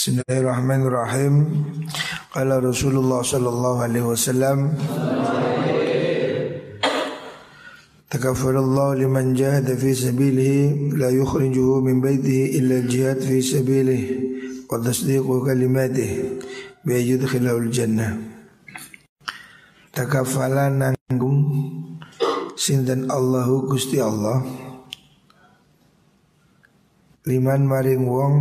Bismillahirrahmanirrahim. Qala Rasulullah sallallahu alaihi wasallam Takaffarallahu liman jahada fi sabilihi la yukhrijuhu min baitihi illa jihad fi sabilihi wa tasdiqu kalimatihi bi. Takafala nanggung sinten Allahu Gusti Allah liman maring wong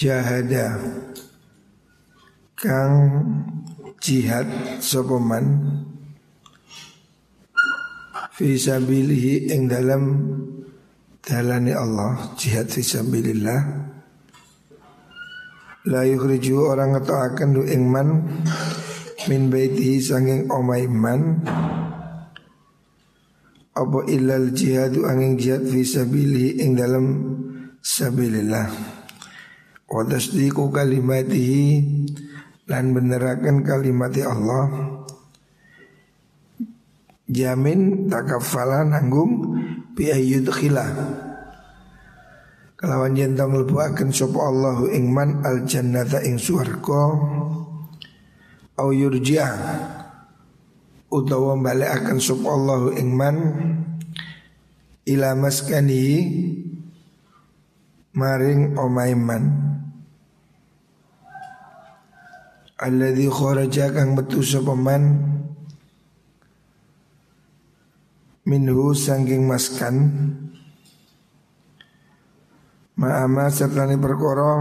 jahada. Kang jihad sopeman Fisabilihi ing dalam dalani Allah jihad fisabilillah la yukhriju orang ngetoaken du ing man min baitihi sanging omai man. Apa illal jihadu angin jihad fisabilihi ing dalam sabilillah wa tasdiqu kalimatihi lan benerakan kalimati Allah. Jamin takafala nanggung bi ayyudkhila kelawan yen tong mlebuaken sapa Allahu ing man al jannata ing swarga au yurja utawa balekaken sapa Allahu ing man ila maskani maring omaiman alladzi kharaja kang metu sapa man? Minhu sangking maskan. Ma'ama sertani perkara.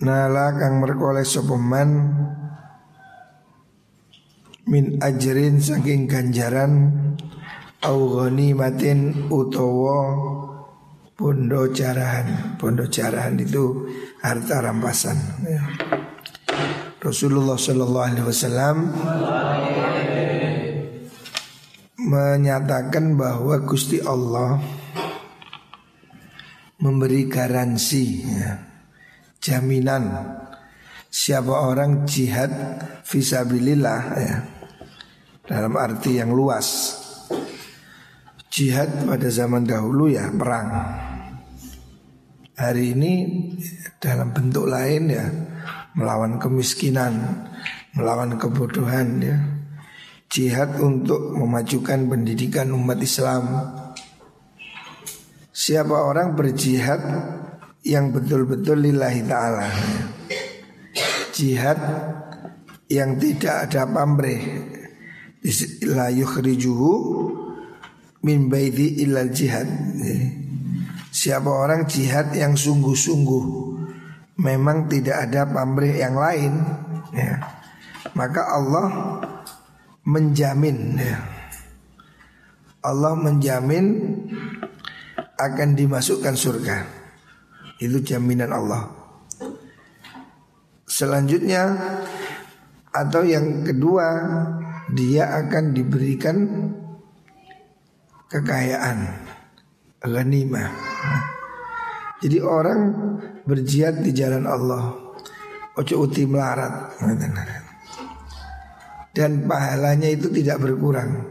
Nala kang merkoleh sopeman Min ajrin saking ganjaran. Au matin utowo Bondo carahan Bondo carahan itu harta rampasan ya. Rasulullah Sallallahu Alaihi Wasallam menyatakan bahwa Gusti Allah memberi garansi ya, jaminan siapa orang jihad visabilillah ya. Dalam arti yang luas. Jihad pada zaman dahulu ya perang hari ini dalam bentuk lain ya melawan kemiskinan melawan kebodohan ya. Jihad untuk memajukan pendidikan umat Islam. Siapa orang berjihad yang betul-betul lillahi ta'ala? Jihad yang tidak ada pamrih. La yukhrijuhu min baiti illal jihad Siapa orang jihad yang sungguh-sungguh Memang tidak ada pamrih yang lain ya. Maka Allah menjamin ya. Allah menjamin akan dimasukkan surga. Itu jaminan Allah. Selanjutnya atau yang kedua dia akan diberikan kekayaan ghanimah. Jadi orang berjihad di jalan Allah ojo uti melarat dan pahalanya itu tidak berkurang.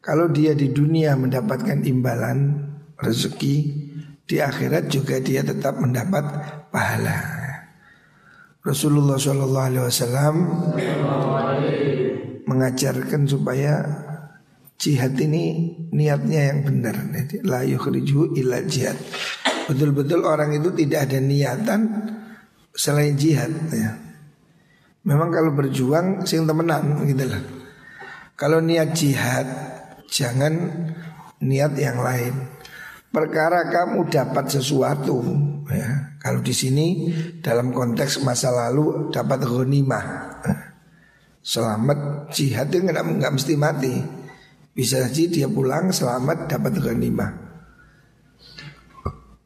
Kalau dia di dunia mendapatkan imbalan rezeki, di akhirat juga dia tetap mendapat pahala. Rasulullah Shallallahu Alaihi Wasallam mengajarkan supaya jihad ini niatnya yang benar. La yukhriju illa jihad. Betul-betul orang itu tidak ada niatan selain jihad. Ya. Memang kalau berjuang sing temenan gitu lah. Kalau niat jihad jangan niat yang lain. Perkara kamu dapat sesuatu ya. Kalau di sini dalam konteks masa lalu dapat ghanimah. Selamat jihad itu nggak mesti mati. Bisa saja dia pulang selamat dapat ghanimah.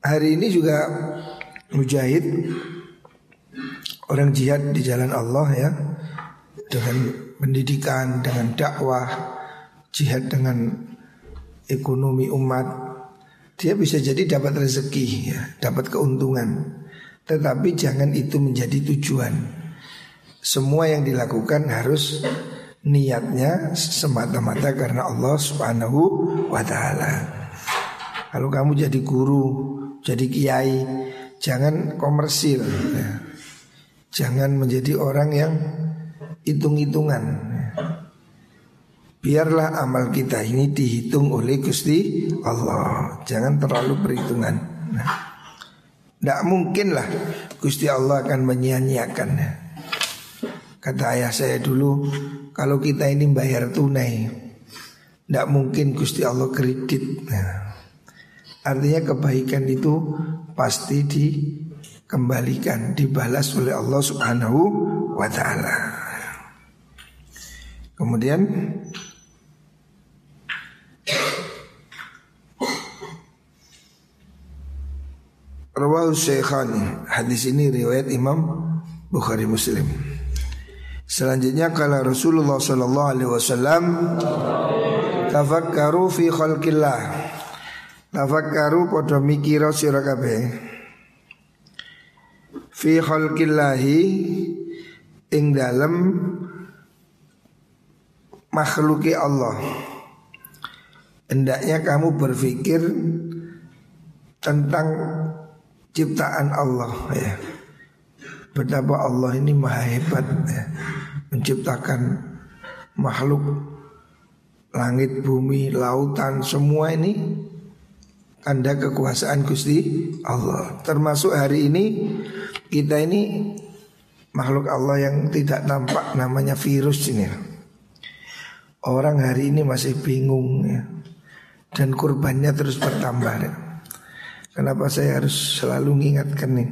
Hari ini juga mujahid orang jihad di jalan Allah ya dengan pendidikan, dengan dakwah, jihad dengan ekonomi umat, dia bisa jadi dapat rezeki ya, dapat keuntungan. Tetapi jangan itu menjadi tujuan. Semua yang dilakukan harus niatnya semata-mata karena Allah Subhanahu wa taala. Kalau kamu jadi guru jadi kiai, jangan komersil, ya. jangan menjadi orang yang hitung-hitungan. Ya. Biarlah amal kita ini dihitung oleh Gusti Allah. Jangan terlalu perhitungan. Nah, tidak mungkin lah Gusti Allah akan menyia-nyiakan. Kata ayah saya dulu, kalau kita ini bayar tunai, tidak mungkin Gusti Allah kredit. Nah, artinya kebaikan itu pasti dikembalikan, dibalas oleh Allah Subhanahu wa Ta'ala. Kemudian Rawal Syekhani Hadis ini riwayat Imam Bukhari Muslim Selanjutnya kalau Rasulullah Sallallahu Alaihi Wasallam Tafakkaru fi khalqillah Tafakkaru podo mikiro sirakabe Fi khalqillahi Ing dalam Makhluki Allah Hendaknya kamu berpikir Tentang ciptaan Allah ya. Betapa Allah ini maha hebat ya. Menciptakan makhluk Langit, bumi, lautan Semua ini Tanda kekuasaan Gusti Allah Termasuk hari ini Kita ini Makhluk Allah yang tidak tampak Namanya virus ini Orang hari ini masih bingung ya. Dan kurbannya terus bertambah ya. Kenapa saya harus selalu mengingatkan nih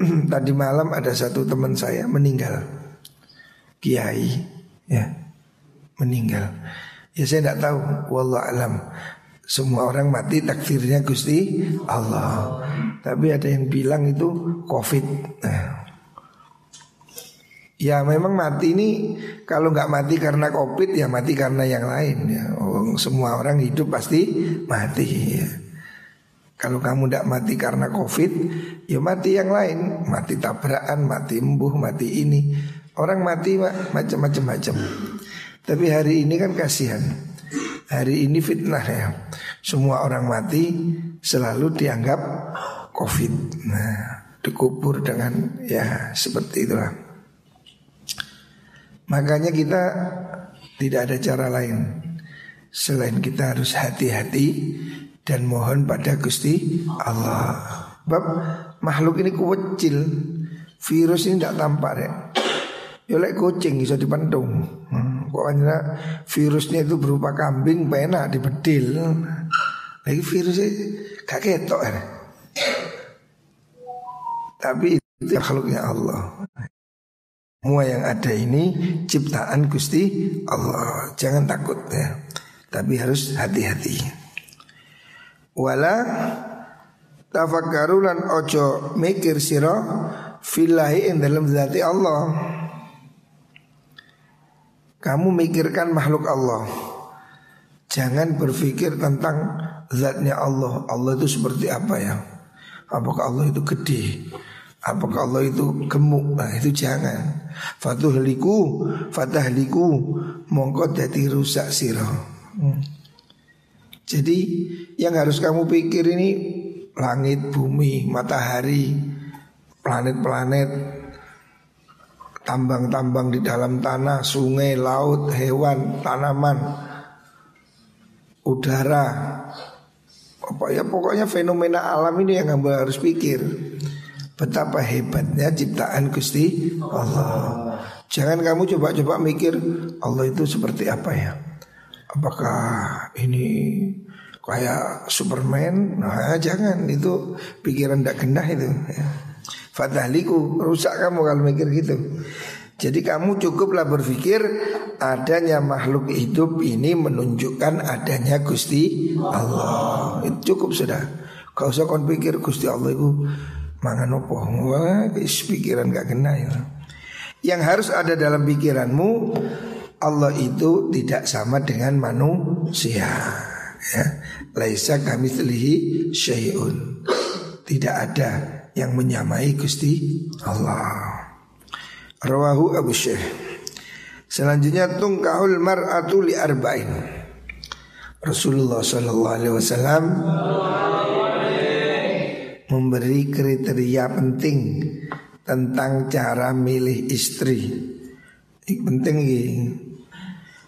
Tadi malam ada satu teman saya meninggal Kiai ya Meninggal. Ya saya tidak tahu. Wallah alam. Semua orang mati takdirnya Gusti Allah. Tapi ada yang bilang itu Covid. Nah. Ya memang mati ini Kalau nggak mati karena Covid Ya mati karena yang lain ya. Oh, semua orang hidup pasti mati ya. Kalau kamu tidak mati karena covid Ya mati yang lain. Mati tabrakan, mati embuh, mati ini Orang mati macam-macam macam Tapi hari ini kan kasihan. Hari ini fitnah ya. Semua orang mati selalu dianggap covid. Nah dikubur dengan ya seperti itulah. Makanya kita tidak ada cara lain. Selain kita harus hati-hati dan mohon pada Gusti Allah. Bab makhluk ini kecil, virus ini tidak tampak ya. Ya lek kucing bisa dipentung. Hmm, pokoknya virusnya itu berupa kambing pena dibedil. Lagi virusnya gak ketok ya. Tapi itu makhluknya Allah. Semua yang ada ini ciptaan Gusti Allah. Jangan takut ya. Tapi harus hati-hati wala tafakkaru lan ojo mikir sira fillahi ing dalam zati Allah kamu mikirkan makhluk Allah. Jangan berpikir tentang zatnya Allah. Allah itu seperti apa ya? Apakah Allah itu gede? Apakah Allah itu gemuk? Nah itu jangan. Fatuhliku fatahliku. Mongko dadi rusak sira. Hmm. Jadi yang harus kamu pikir ini langit, bumi, matahari, planet-planet, tambang-tambang di dalam tanah, sungai, laut, hewan, tanaman, udara. Apa ya pokoknya fenomena alam ini yang kamu harus pikir. Betapa hebatnya ciptaan Gusti Allah. Jangan kamu coba-coba mikir Allah itu seperti apa ya. Apakah ini kayak Superman? Nah jangan itu pikiran tidak genah itu. Ya. Fatahliku rusak kamu kalau mikir gitu. Jadi kamu cukuplah berpikir adanya makhluk hidup ini menunjukkan adanya Gusti Allah. Itu cukup sudah. Kau usah kon pikir Gusti Allah itu mangan opo. Pikiran gak kena ya. Yang harus ada dalam pikiranmu Allah itu tidak sama dengan manusia ya. Laisa kami telihi syai'un Tidak ada yang menyamai Gusti Allah. Rawahu Abu Syekh. Selanjutnya tungkahul mar'atu li arba'in. Rasulullah sallallahu alaihi wasallam memberi kriteria penting tentang cara milih istri. Ini penting iki.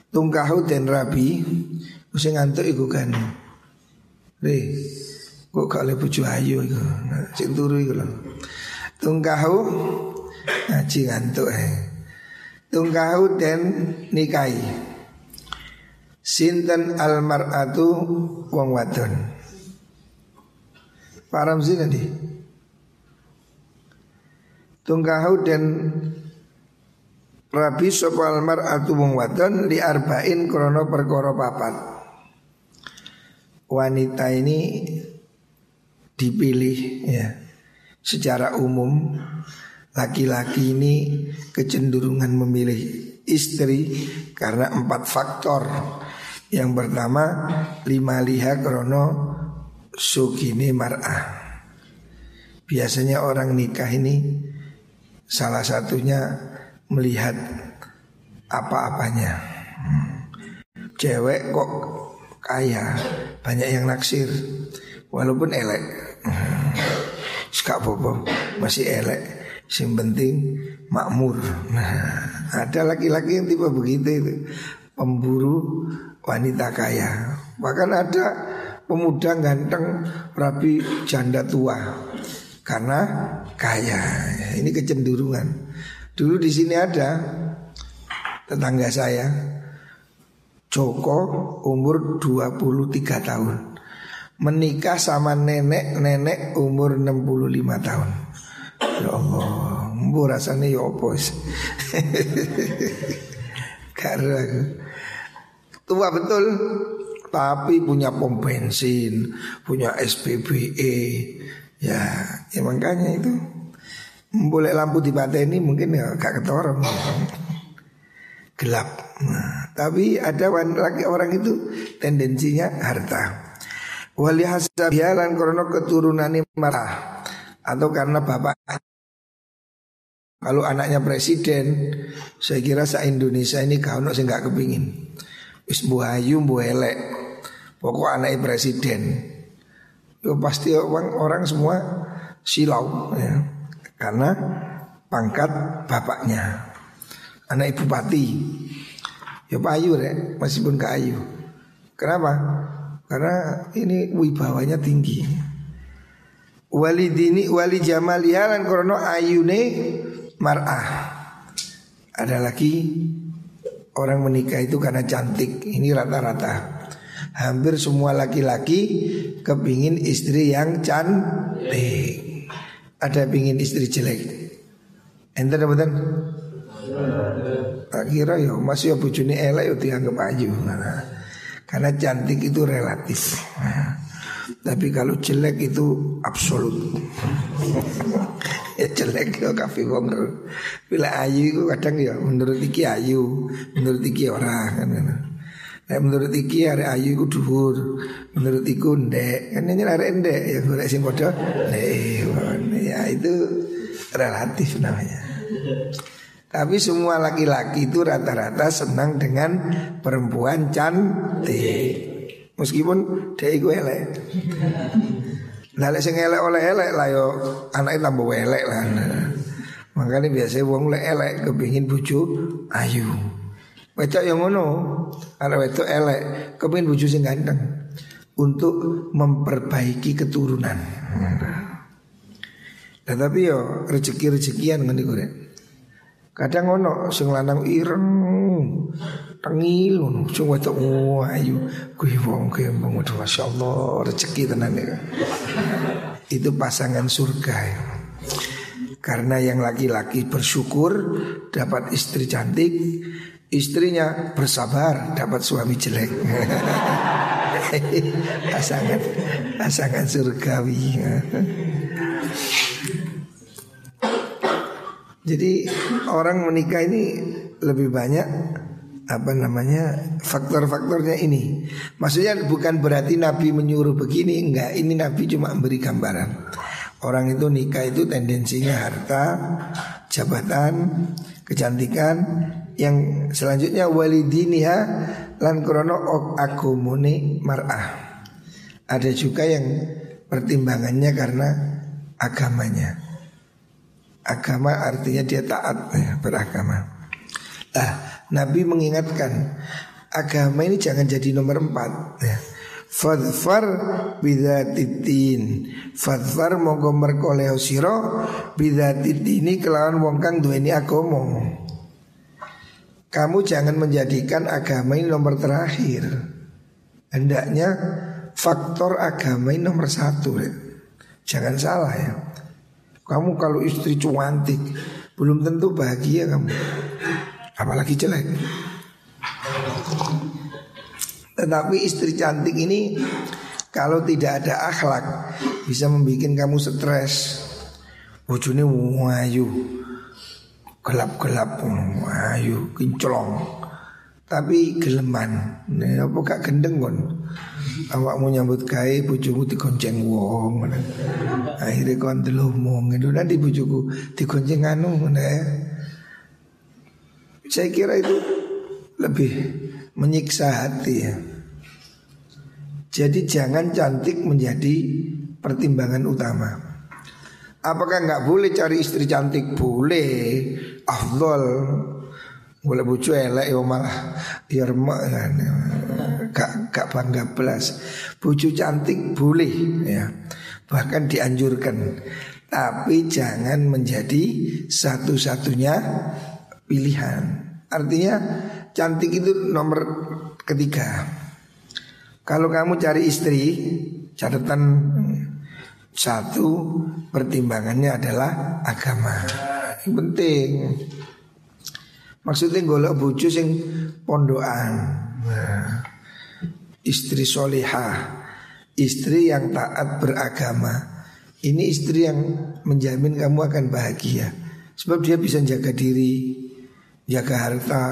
Tungkahu dan rabi Mesti ngantuk iku kan? Re Kok gak oleh bojo ayu iku? Sing turu iku lho. Tungkahu Ngaji ngantuk eh Tungkahu dan nikahi. Sinten almar'atu wong wadon? Param sih nanti? Tungkahu dan Rabi sopal mar'atu wong wadon li arba'in perkara papat. Wanita ini dipilih ya secara umum laki-laki ini kecenderungan memilih istri karena empat faktor. Yang pertama lima liha krono sukini mar'ah. Biasanya orang nikah ini salah satunya melihat apa-apanya. Cewek kok kaya, banyak yang naksir, walaupun elek. Sekak popo masih elek. Yang penting makmur. Nah, ada laki-laki yang tipe begitu itu pemburu wanita kaya. Bahkan ada pemuda ganteng rapi janda tua karena kaya. Ini kecenderungan. Dulu di sini ada tetangga saya Joko umur 23 tahun Menikah sama nenek-nenek umur 65 tahun. Ya Allah Bu rasanya ya apa Karena Tua betul Tapi punya pom bensin Punya SPBE Ya, ya makanya itu boleh lampu di pantai ini mungkin ya gak ketorong. Gelap. Nah, Tapi ada lagi orang itu tendensinya harta Wali hasabialan krono keturunannya marah Atau karena bapak. Kalau anaknya presiden Saya kira sa Indonesia ini kau nak nggak kepingin. Wis buayu elek. Pokok anaknya presiden. Yo pasti orang, orang semua silau ya. Karena pangkat bapaknya. Anak ibu pati. Ya Pak Ayu deh meskipun ke Ayu. Kenapa karena ini wibawanya tinggi wali dini wali jamalialan krono ayune mar'ah ada lagi orang menikah itu karena cantik ini rata-rata hampir semua laki-laki kepingin istri yang cantik ada pingin istri jelek. Ente dapetan? Tak kira ya masih ya bujuni elek ya dianggap ayu. Nah, karena cantik itu relatif. Tapi kalau jelek itu absolut. ya jelek ya kafe wong. Bila ayu itu kadang ya menurut iki ayu, menurut iki orang kan. Nah, menurut iki ada ayu itu dhuwur, menurut iku ndek. Kan ini ada ndek ya golek sing. Nek ya itu relatif namanya. Tapi semua laki-laki itu rata-rata senang dengan perempuan cantik. Meskipun dia itu elek. Nah, lek sing elek oleh elek lah yo anaknya tambah elek lah. Nah, makanya biasanya wong lek elek kepingin bucu ayu. Wedok yang ngono, anak wedok elek kepingin bucu sing ganteng untuk memperbaiki keturunan. Nah, tapi yo rezeki-rezekian ngene kok Kadang ono sing lanang ireng tengil ngono, sing wedok ayu kuwi wong kembang masyaallah rezeki tenan ya. Itu pasangan surga ya. Karena yang laki-laki bersyukur dapat istri cantik, istrinya bersabar dapat suami jelek. pasangan pasangan surgawi. Jadi orang menikah ini lebih banyak apa namanya faktor-faktornya ini. Maksudnya bukan berarti Nabi menyuruh begini, enggak. Ini Nabi cuma memberi gambaran. Orang itu nikah itu tendensinya harta, jabatan, kecantikan. Yang selanjutnya walidiniha lan krono agumune mar'ah. Ada juga yang pertimbangannya karena agamanya. Agama artinya dia taat ya, beragama. Ah, Nabi mengingatkan agama ini jangan jadi nomor empat. Ya. Fadfar bidatitin Fadfar monggo merkoleo siro Bidatitini kelawan wong kang duweni agomo Kamu jangan menjadikan agama ini nomor terakhir Hendaknya faktor agama ini nomor satu ya. Jangan salah ya Kamu kalau istri cuantik Belum tentu bahagia kamu Apalagi jelek tetapi istri cantik ini kalau tidak ada akhlak bisa membuat kamu stres. Bojone wayu. Gelap-gelap wayu, kinclong. Tapi geleman. Apa gak gendeng kon. Awakmu nyambut gawe bojomu digonceng wong. Akhirnya kon delomong itu nanti bojoku digonceng anu Saya kira itu lebih menyiksa hati ya. Jadi jangan cantik menjadi pertimbangan utama. Apakah nggak boleh cari istri cantik? Boleh. Afdol. Boleh bucu elek ya malah remak kan. Gak, gak bangga belas. Bucu cantik boleh ya. Bahkan dianjurkan. Tapi jangan menjadi satu-satunya pilihan. Artinya Cantik itu nomor ketiga. Kalau kamu cari istri, catatan satu pertimbangannya adalah agama. Yang penting. Maksudnya golok bojo sing pondokan. Nah, istri solihah, istri yang taat beragama. Ini istri yang menjamin kamu akan bahagia. Sebab dia bisa jaga diri, jaga harta,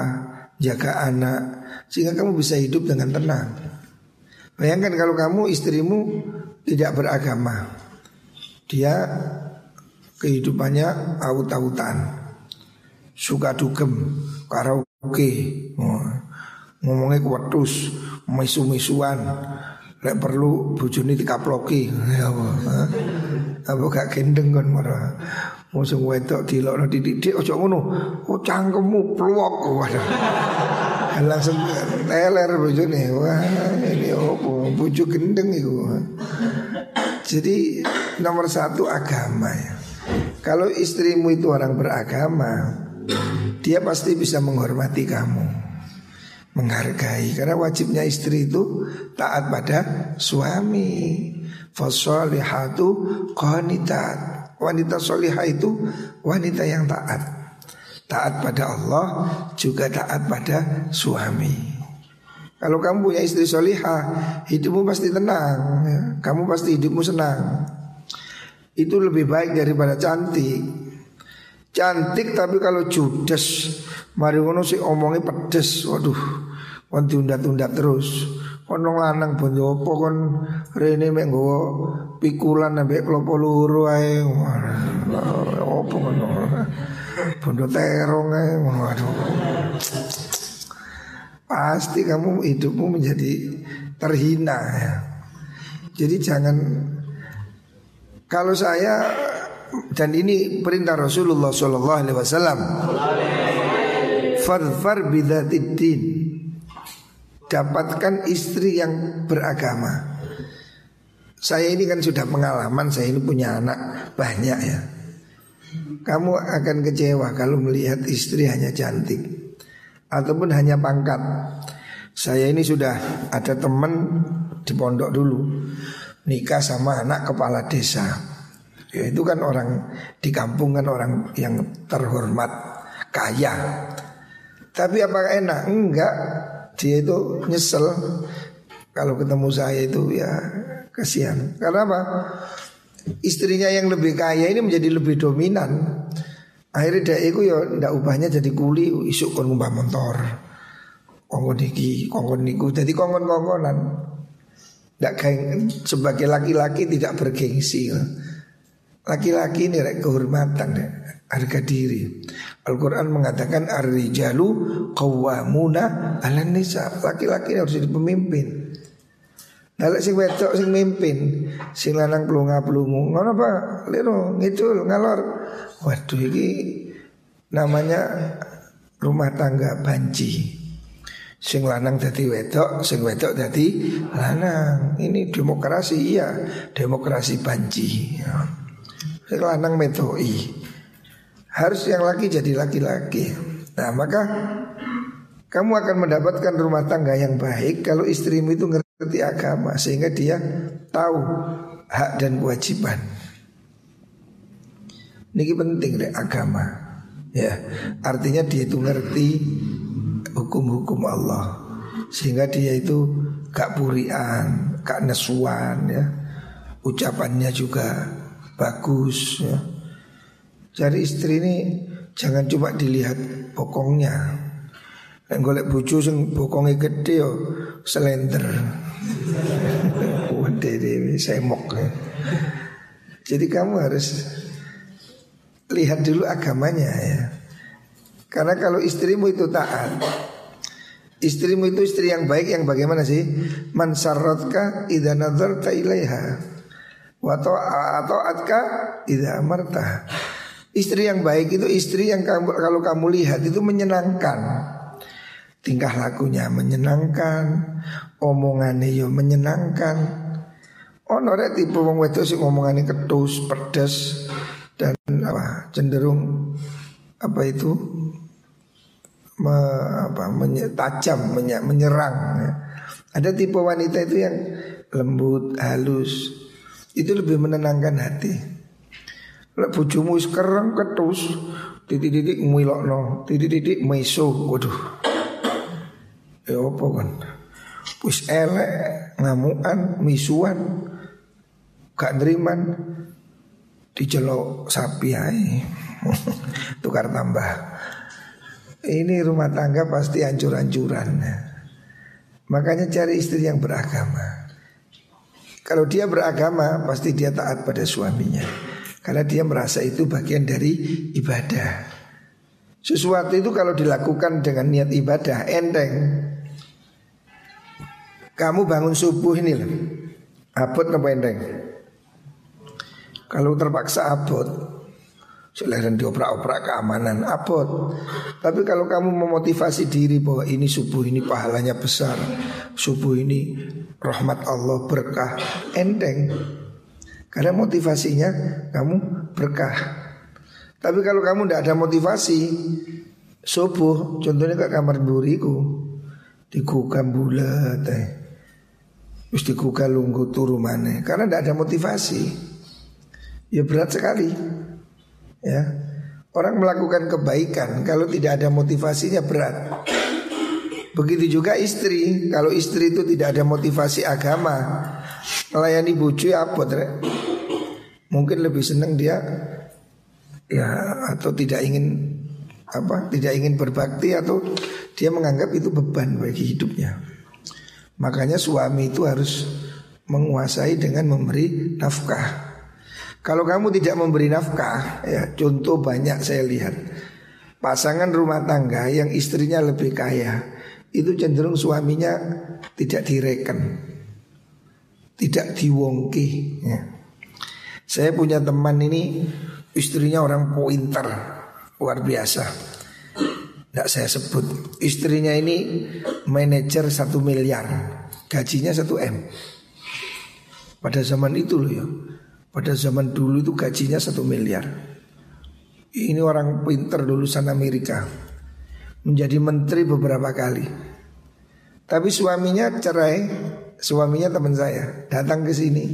jaga anak sehingga kamu bisa hidup dengan tenang. Bayangkan kalau kamu istrimu tidak beragama, dia kehidupannya aut-autan, suka dugem, karaoke, oh, ngomongnya kuatus, misu-misuan, lek perlu bujuni dikaploki, ya apa, apa gak gendeng kan marah. Mosong wedok dilokno didik ojo ngono. Oh cangkemmu pluwok. Waduh. Langsung teler bojone. Wah, ini opo? Bojo gendeng iku. Jadi nomor satu agama ya. Kalau istrimu itu orang beragama, dia pasti bisa menghormati kamu, menghargai. Karena wajibnya istri itu taat pada suami. Fasolihatu qanitat Wanita solihah itu wanita yang taat Taat pada Allah juga taat pada suami Kalau kamu punya istri solihah Hidupmu pasti tenang ya. Kamu pasti hidupmu senang Itu lebih baik daripada cantik Cantik tapi kalau judes Mari ngono sih omongnya pedes Waduh Kon tunda-tunda terus Ono lanang bondo apa kon rene mek nggawa pikulan ambek klopo loro ae. Opo ngono. Bondo terong ae waduh. Pasti kamu hidupmu menjadi terhina ya. Jadi jangan kalau saya dan ini perintah Rasulullah Shallallahu Alaihi Wasallam. Fadfar bidatid Dapatkan istri yang beragama. Saya ini kan sudah pengalaman Saya ini punya anak banyak ya. Kamu akan kecewa kalau melihat istri hanya cantik Ataupun hanya pangkat. Saya ini sudah ada teman di pondok dulu Nikah sama anak kepala desa ya, Itu kan orang di kampung kan orang yang terhormat Kaya Tapi apakah enak? Enggak dia itu nyesel kalau ketemu saya itu ya kasihan. Karena apa? Istrinya yang lebih kaya ini menjadi lebih dominan. Akhirnya dia itu ya ndak ubahnya jadi kuli isuk kon ngubah motor. Kongkon iki, kongkon niku jadi kongkon-kongkonan. Sebagai laki-laki tidak bergengsi. Laki-laki ini kehormatan ya harga diri. Al-Quran mengatakan Ar-rijalu qawwamuna ala nisa Laki-laki harus jadi pemimpin Dalek sing wedok sing mimpin, sing lanang plunga-plungu. Ngono apa? Liru ngidul ngalor. Waduh iki namanya rumah tangga banci. Sing lanang dadi wedok, sing wedok dadi lanang. Ini demokrasi iya, demokrasi banci. Sing lanang metoi. Harus yang laki jadi laki-laki. Nah, maka kamu akan mendapatkan rumah tangga yang baik kalau istrimu itu ngerti agama sehingga dia tahu hak dan kewajiban. Ini penting deh agama. Ya, artinya dia itu ngerti hukum-hukum Allah sehingga dia itu gak purian, gak nesuan ya. Ucapannya juga bagus ya. Cari istri ini jangan cuma dilihat pokoknya, Nek golek bojo sing bokonge gede yo selender. Dhewe semok. Jadi kamu harus lihat dulu agamanya ya. Karena kalau istrimu itu taat, istrimu itu istri yang baik yang bagaimana sih? Man sarratka nadzarta ilaiha wa ta'atka idza amarta. Istri yang baik itu istri yang kamu, kalau kamu lihat itu menyenangkan tingkah lakunya menyenangkan, omongannya yo menyenangkan. Ono rek tipe wong wedok sing omongannya ketus, pedas dan apa cenderung apa itu me, apa menye, tajam menye, menyerang ya. Ada tipe wanita itu yang lembut, halus. Itu lebih menenangkan hati. Lek bojomu sekarang ketus, titik-titik muilokno, titik-titik meso, waduh. Ya apa kan Wis elek ngamuan misuan gak neriman dicelok sapi ae. Tukar tambah. Ini rumah tangga pasti hancur-hancuran. Makanya cari istri yang beragama kalau dia beragama pasti dia taat pada suaminya. Karena dia merasa itu bagian dari ibadah. Sesuatu itu kalau dilakukan dengan niat ibadah enteng. Kamu bangun subuh ini loh. Abot apa endeng Kalau terpaksa abot Selain dioprak-oprak keamanan abot. Tapi kalau kamu memotivasi diri bahwa ini subuh ini pahalanya besar Subuh ini rahmat Allah berkah Endeng Karena motivasinya kamu berkah. Tapi kalau kamu tidak ada motivasi Subuh contohnya ke kamar buriku Digugam bulat eh. Mesti kuka lunggu turu mana Karena tidak ada motivasi. Ya berat sekali Ya Orang melakukan kebaikan Kalau tidak ada motivasinya berat Begitu juga istri Kalau istri itu tidak ada motivasi agama Melayani bucu ya apa Mungkin lebih senang dia Ya atau tidak ingin apa tidak ingin berbakti atau dia menganggap itu beban bagi hidupnya. Makanya suami itu harus menguasai dengan memberi nafkah. Kalau kamu tidak memberi nafkah, ya contoh banyak saya lihat. Pasangan rumah tangga yang istrinya lebih kaya itu cenderung suaminya tidak direken, tidak diwongki. Ya. Saya punya teman ini istrinya orang pointer luar biasa. Tidak saya sebut Istrinya ini manajer satu miliar Gajinya satu M Pada zaman itu loh ya Pada zaman dulu itu gajinya satu miliar. Ini orang pinter lulusan Amerika. Menjadi menteri beberapa kali. Tapi suaminya cerai. Suaminya teman saya. Datang ke sini.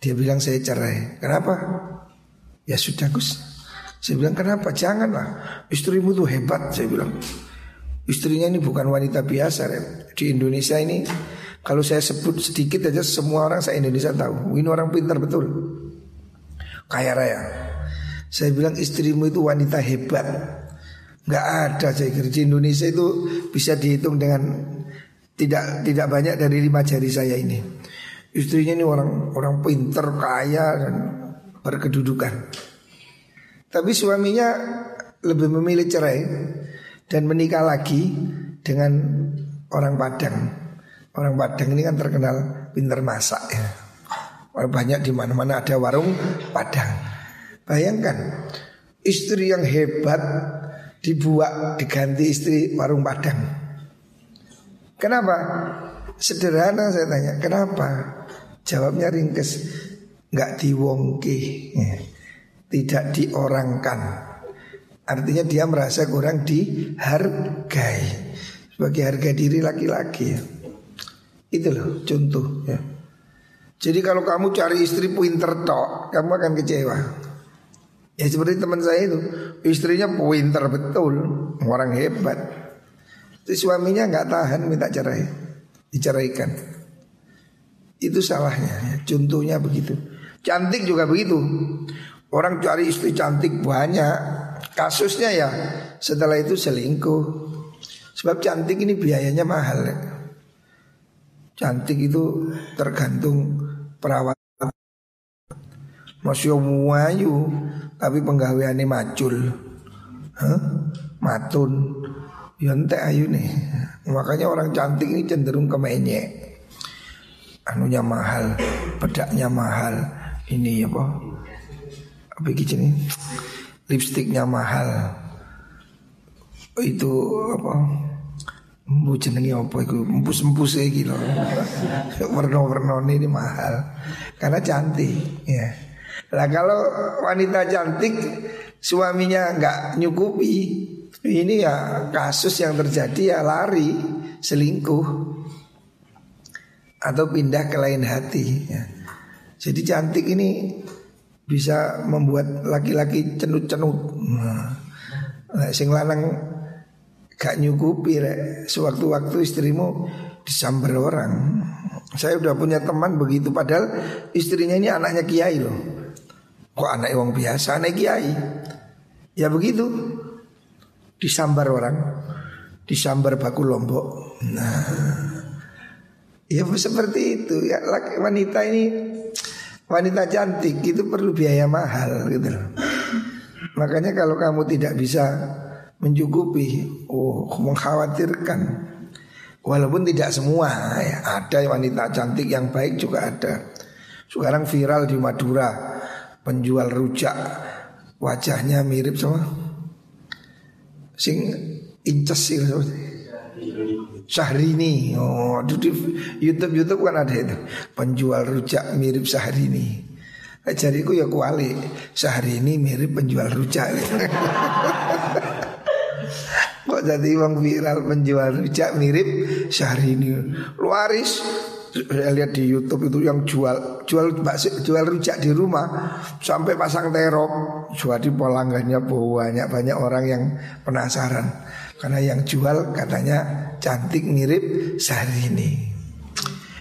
Dia bilang saya cerai. Kenapa? Ya sudah Gus. Saya bilang kenapa? Janganlah. Istrimu tuh hebat Saya bilang. Istrinya ini bukan wanita biasa Rem. Di Indonesia ini Kalau saya sebut sedikit aja Semua orang saya Indonesia tahu. Ini orang pintar betul. Kaya raya. Saya bilang istrimu itu wanita hebat. Gak ada saya kira Di Indonesia itu bisa dihitung dengan Tidak tidak banyak dari lima jari saya ini. Istrinya ini orang orang pintar, kaya dan berkedudukan. Tapi suaminya lebih memilih cerai dan menikah lagi dengan orang Padang. Orang Padang ini kan terkenal pinter masak ya. Banyak di mana-mana ada warung Padang. Bayangkan istri yang hebat dibuat diganti istri warung Padang. Kenapa? Sederhana saya tanya, kenapa? Jawabnya ringkes, nggak diwongke, ya. tidak diorangkan. Artinya dia merasa kurang dihargai sebagai harga diri laki-laki. Itu loh contoh ya. Jadi kalau kamu cari istri pinter tok, kamu akan kecewa. Ya seperti teman saya itu, istrinya pinter betul, orang hebat. Itu suaminya nggak tahan minta cerai, diceraikan. Itu salahnya. Ya. Contohnya begitu. Cantik juga begitu. Orang cari istri cantik banyak. Kasusnya ya setelah itu selingkuh. Sebab cantik ini biayanya mahal. Ya. Cantik itu tergantung perawatan Masya wayu Tapi penggaweannya macul. Huh? Matun. Yonte ya, ayu nih. Makanya orang cantik ini cenderung kemenyek. Anunya mahal Bedaknya mahal. Ini apa? Apa ini Lipstiknya mahal. Itu apa Embu jenenge apa iku? Empus-empus iki lho. Warna-warna ini mahal. Karena cantik, ya. Lah kalau wanita cantik suaminya nggak nyukupi, ini ya kasus yang terjadi ya lari, selingkuh atau pindah ke lain hati. Ya. Jadi cantik ini bisa membuat laki-laki cenut-cenut. Nah, sing lanang gak nyukupi rek. Sewaktu-waktu istrimu disamber orang. Saya udah punya teman begitu padahal istrinya ini anaknya kiai loh. Kok anak wong biasa, anak kiai. Ya begitu. Disambar orang. Disambar baku lombok. Nah. Ya seperti itu ya wanita ini wanita cantik itu perlu biaya mahal gitu. Makanya kalau kamu tidak bisa mencukupi, oh mengkhawatirkan. Walaupun tidak semua, ya, ada wanita cantik yang baik juga ada. Sekarang viral di Madura, penjual rujak wajahnya mirip sama sing inces sih Syahrini. Oh, di YouTube YouTube kan ada itu penjual rujak mirip Syahrini. Jariku ya kuali Syahrini mirip penjual rujak. Kok jadi uang viral penjual rujak mirip Syahrini Luaris saya lihat di YouTube itu yang jual jual jual rujak di rumah sampai pasang terop. Jadi pelanggannya banyak banyak orang yang penasaran karena yang jual katanya cantik mirip Syahrini.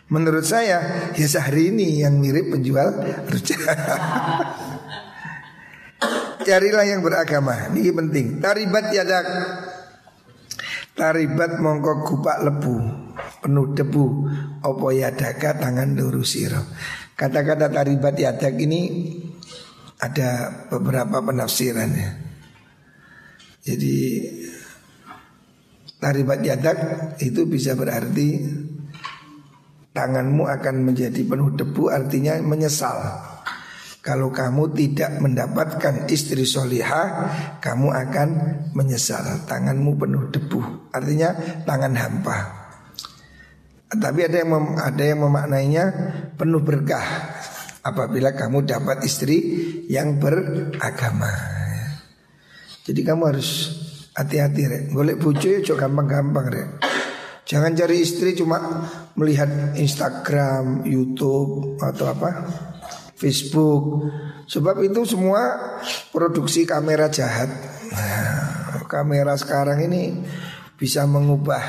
Menurut saya ya Syahrini yang mirip penjual rujak. Carilah yang beragama, ini penting. Taribat yadak Taribat mongko gupak lebu Penuh debu Opo yadaka tangan luru siro Kata-kata taribat yadak ini Ada beberapa penafsirannya. Jadi Taribat yadak itu bisa berarti Tanganmu akan menjadi penuh debu Artinya menyesal kalau kamu tidak mendapatkan istri solihah Kamu akan menyesal. Tanganmu penuh debu. Artinya tangan hampa. Tapi ada yang mem, ada yang memaknainya penuh berkah. Apabila kamu dapat istri yang beragama. Jadi kamu harus hati-hati rek. Golek bucu ya gampang-gampang rek. Jangan cari istri cuma melihat Instagram, Youtube atau apa Facebook. Sebab itu semua produksi kamera jahat. Nah, Kamera sekarang ini bisa mengubah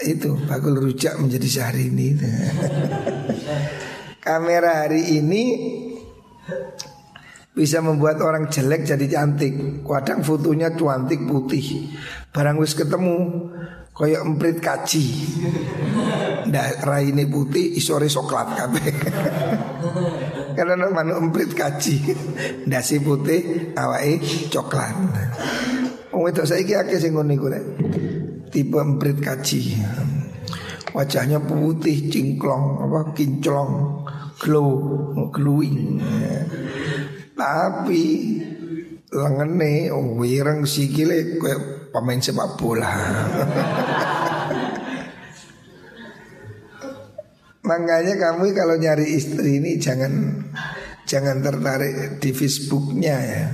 itu bakul rujak menjadi sehari ini Kamera hari ini bisa membuat orang jelek jadi cantik. Kadang fotonya cantik putih. Barang wis ketemu Kayak emprit kaji Ndak raine putih isore coklat kabeh. Karena manu emprit kaji Dasi putih awake coklat. Wong itu saiki akeh sing ngono iku Tipe emprit kaji wajahnya putih, cingklong, apa kinclong, glow, glowing. Tapi lengene wireng sikile kayak pemain sepak bola. Makanya kamu kalau nyari istri ini jangan jangan tertarik di Facebooknya ya.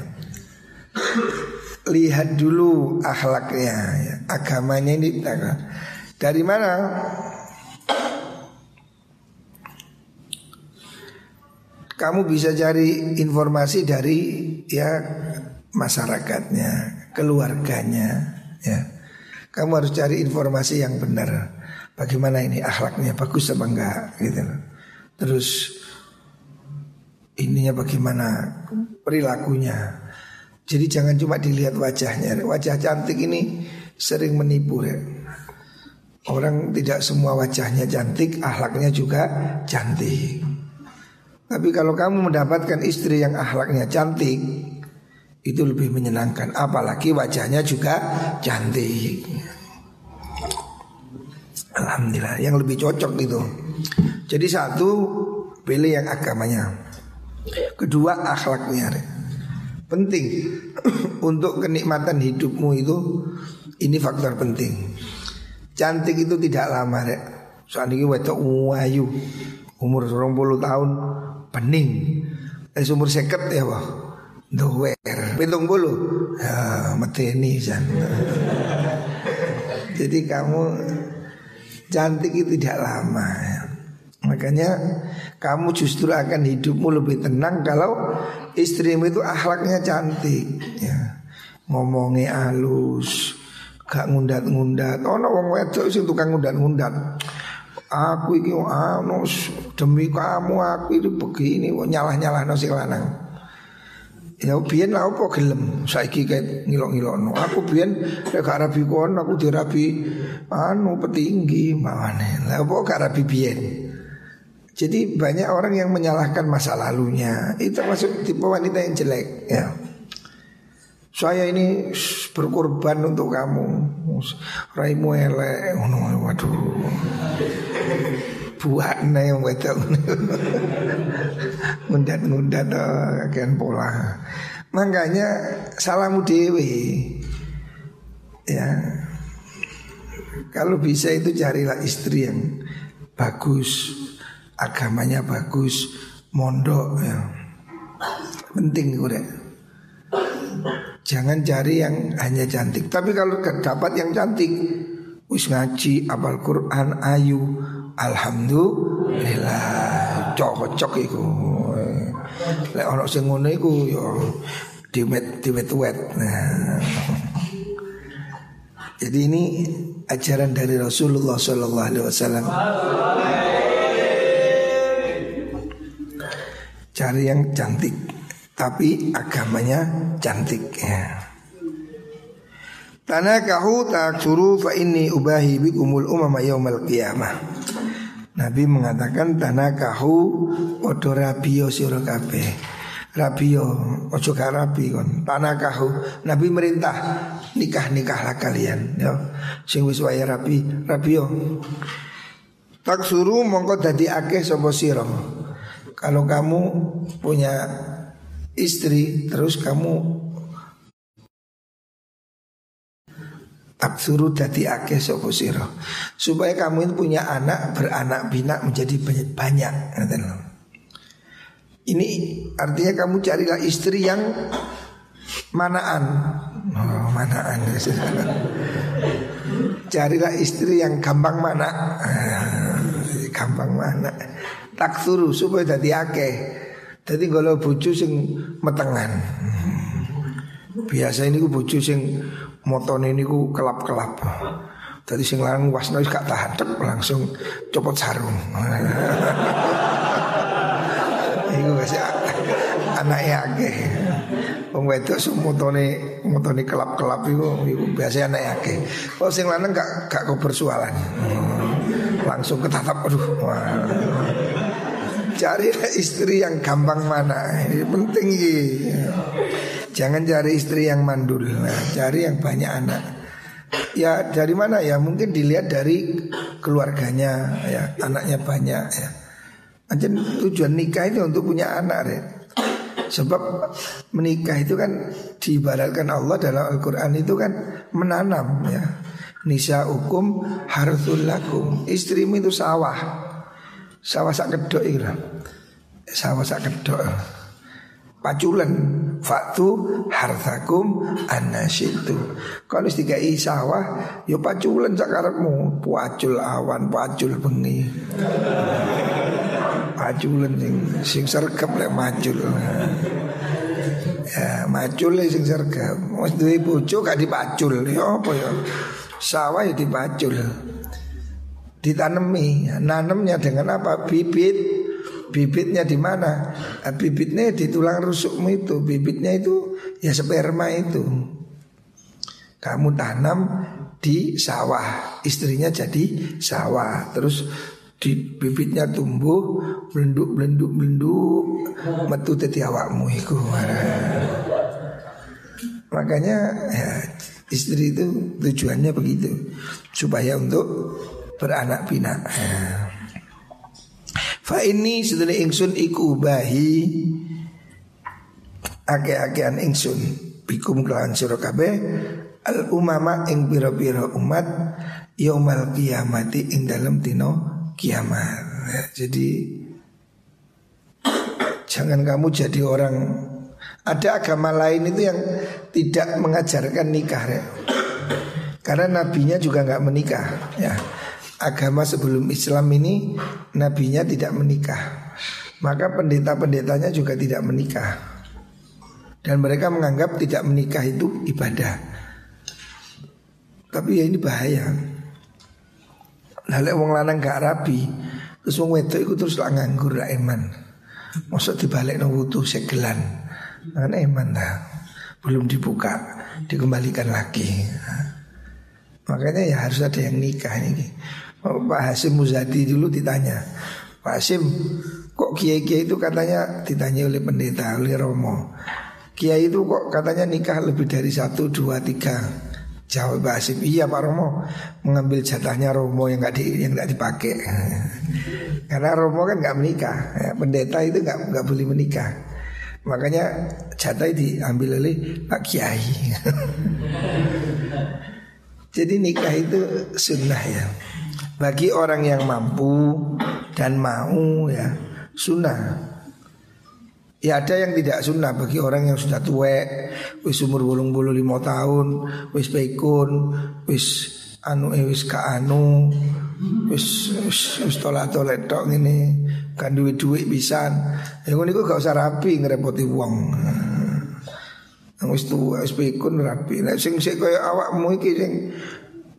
Lihat dulu akhlaknya, ya. agamanya ini dari mana? Kamu bisa cari informasi dari ya masyarakatnya, keluarganya, ya. Kamu harus cari informasi yang benar. Bagaimana ini akhlaknya bagus apa enggak gitu Terus ininya bagaimana perilakunya. Jadi jangan cuma dilihat wajahnya. Wajah cantik ini sering menipu ya. Orang tidak semua wajahnya cantik, akhlaknya juga cantik. Tapi kalau kamu mendapatkan istri yang akhlaknya cantik, itu lebih menyenangkan. Apalagi wajahnya juga cantik. Alhamdulillah yang lebih cocok itu. Jadi satu pilih yang agamanya. Kedua akhlaknya. Penting untuk kenikmatan hidupmu itu ini faktor penting. Cantik itu tidak lama rek. Soalnya ini wetok wayu umur 20 tahun pening. Eh umur seket ya wah. Dower, pintung bulu, ya. Jadi kamu Cantik itu tidak lama ya. Makanya kamu justru akan hidupmu lebih tenang kalau istrimu itu akhlaknya cantik ya. Ngomongnya halus, gak ngundat-ngundat. Oh, no, wong wedok sing tukang ngundat-ngundat. Aku iki anu demi kamu aku itu begini nyalah-nyalah nasi lanang. Ya biyen lah apa gelem saiki kayak ngilok-ngilokno. Aku biyen lek gak rabi kon aku dirabi anu petinggi mawane. Lah apa gak rabi biyen. Jadi banyak orang yang menyalahkan masa lalunya. Itu masuk tipe wanita yang jelek ya. Saya ini berkorban untuk kamu. Raimu elek. Waduh nih yang wedok ngundat ngundat kagian pola. Makanya salamu dewi ya. Kalau bisa itu carilah istri yang bagus agamanya bagus mondok ya. Penting udah jangan cari yang hanya cantik. Tapi kalau dapat yang cantik wis ngaji apal Quran ayu Alhamdulillah cocok iku. Lek ana sing ngono iku ya diwet wet. Nah. Jadi ini ajaran dari Rasulullah Sallallahu Alaihi Wasallam. Cari yang cantik, tapi agamanya cantik. Ya. Tanakahu taksuru fa inni ubahi bikumul umama yaumal qiyamah. Nabi mengatakan tanah kahu odo rabio sira kabeh. Rabio ojo gak rabi kon. Tanah kahu Nabi merintah nikah nikahlah kalian ya. Sing wis rabi rabio. Tak suruh mongko dadi akeh sapa sira. Kalau kamu punya istri terus kamu Absuru dadi akeh siro Supaya kamu ini punya anak Beranak bina menjadi banyak Ini artinya kamu carilah istri yang Manaan. Oh manaan. Carilah istri yang gampang mana Gampang mana Tak suruh supaya dadi akeh. Jadi kalau bucu sing metengan. Biasa ini bucu sing motone niku kelap-kelap. Tadi sing lanang wasno gak tahan tek langsung copot sarung. Iku wis anake akeh. Wong wedok motone motone kelap-kelap iku iku biasa anake akeh. Kalau sing lanang gak gak kok bersualan. Langsung ketatap aduh. Cari istri yang gampang mana Ini penting ini Jangan cari istri yang mandul nah, Cari yang banyak anak Ya dari mana ya mungkin dilihat dari keluarganya ya anaknya banyak ya. Anjir tujuan nikah itu untuk punya anak ya. Sebab menikah itu kan diibaratkan Allah dalam Al-Quran itu kan menanam ya. Nisa hukum harthul lakum. Istrimu itu sawah. Sawah sak kedok itu Sawah sak kedok. Paculan Faktu harthakum anasitu Kalau dikai sawah Yo ya paculan sakarepmu Pacul awan, pacul bengi. Paculan sing, sing sergap lek macul. Ya macul sing sergap Mas duwe bojo gak dipacul. Ya apa ya? Sawah ya dipacul Ditanemi Nanemnya dengan apa? Bibit Bibitnya di mana? Nah, bibitnya di tulang rusukmu itu. Bibitnya itu ya sperma itu. Kamu tanam di sawah, istrinya jadi sawah. Terus di bibitnya tumbuh belenduk belenduk belenduk metu teti awakmu iku. Makanya ya, istri itu tujuannya begitu supaya untuk beranak pinak. Fa ini sedene ingsun iku bahi ake-akean ingsun bikum kelawan sira kabeh al umama ing pira-pira umat yaumal kiamati ing dalam dino kiamat. Jadi jangan kamu jadi orang ada agama lain itu yang tidak mengajarkan nikah ya. Karena nabinya juga nggak menikah ya agama sebelum Islam ini nabinya tidak menikah. Maka pendeta-pendetanya juga tidak menikah. Dan mereka menganggap tidak menikah itu ibadah. Tapi ya ini bahaya. Lalu wong lanang gak rapi, terus wong wedok itu terus lah nganggur lah eman. Maksud dibalik nang wudu segelan. Kan eman dah. Belum dibuka, dikembalikan lagi. Makanya ya harus ada yang nikah ini. Oh, Pak Hasim Muzadi dulu ditanya Pak Hasim kok kiai-kiai itu katanya ditanya oleh pendeta oleh Romo. Kiai itu kok katanya nikah lebih dari satu dua tiga Jawab Pak Hasim. Iya Pak Romo Mengambil jatahnya Romo yang nggak di, yang gak dipakai. Karena Romo kan nggak menikah ya, Pendeta itu nggak nggak boleh menikah. Makanya jatah diambil oleh Pak Kiai. Jadi nikah itu sunnah ya bagi orang yang mampu dan mau ya sunnah. Ya ada yang tidak sunnah bagi orang yang sudah tua, wis umur bolong bulu lima tahun, wis pekun, wis anu eh, wis ka anu, wis wis, wis tolak tolak tok ini, kan duit duit bisa. Yang ini gak usah rapi ngerepoti uang. Wis tua wis pekun rapi. Nek sing sik kaya awakmu iki sing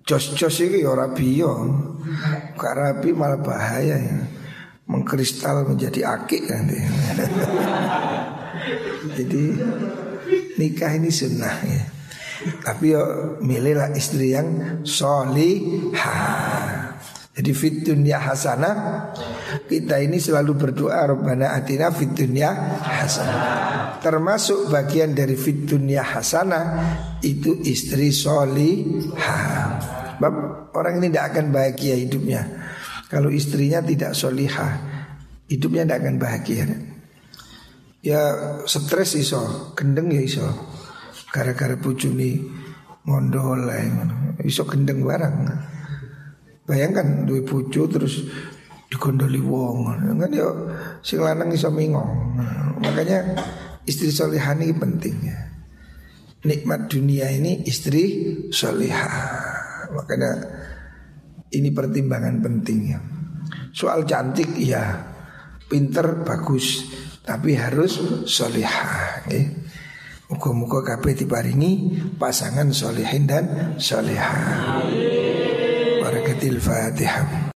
Jos-jos ini ya rabi ya Gak rabi malah bahaya. Ya Mengkristal menjadi akik kan Jadi nikah ini sunnah ya. Tapi ya milihlah istri yang solihah jadi fit dunia hasanah kita ini selalu berdoa Rabbana atina fit dunia hasanah. Termasuk bagian dari fit dunia hasanah itu istri solihah. Orang ini tidak akan bahagia hidupnya kalau istrinya tidak solihah. Hidupnya tidak akan bahagia. Ya stres iso, gendeng ya iso. Gara-gara bujuni ngondol iso gendeng barang. Bayangkan duwe bojo terus digondoli wong. Kan yo sing lanang iso mingong. makanya istri solihah ini penting ya. Nikmat dunia ini istri solihah. Makanya ini pertimbangan penting ya. Soal cantik ya, pinter bagus, tapi harus solihah. Ya. Muka-muka kabeh diparingi pasangan solihin dan solihah al-Fatihah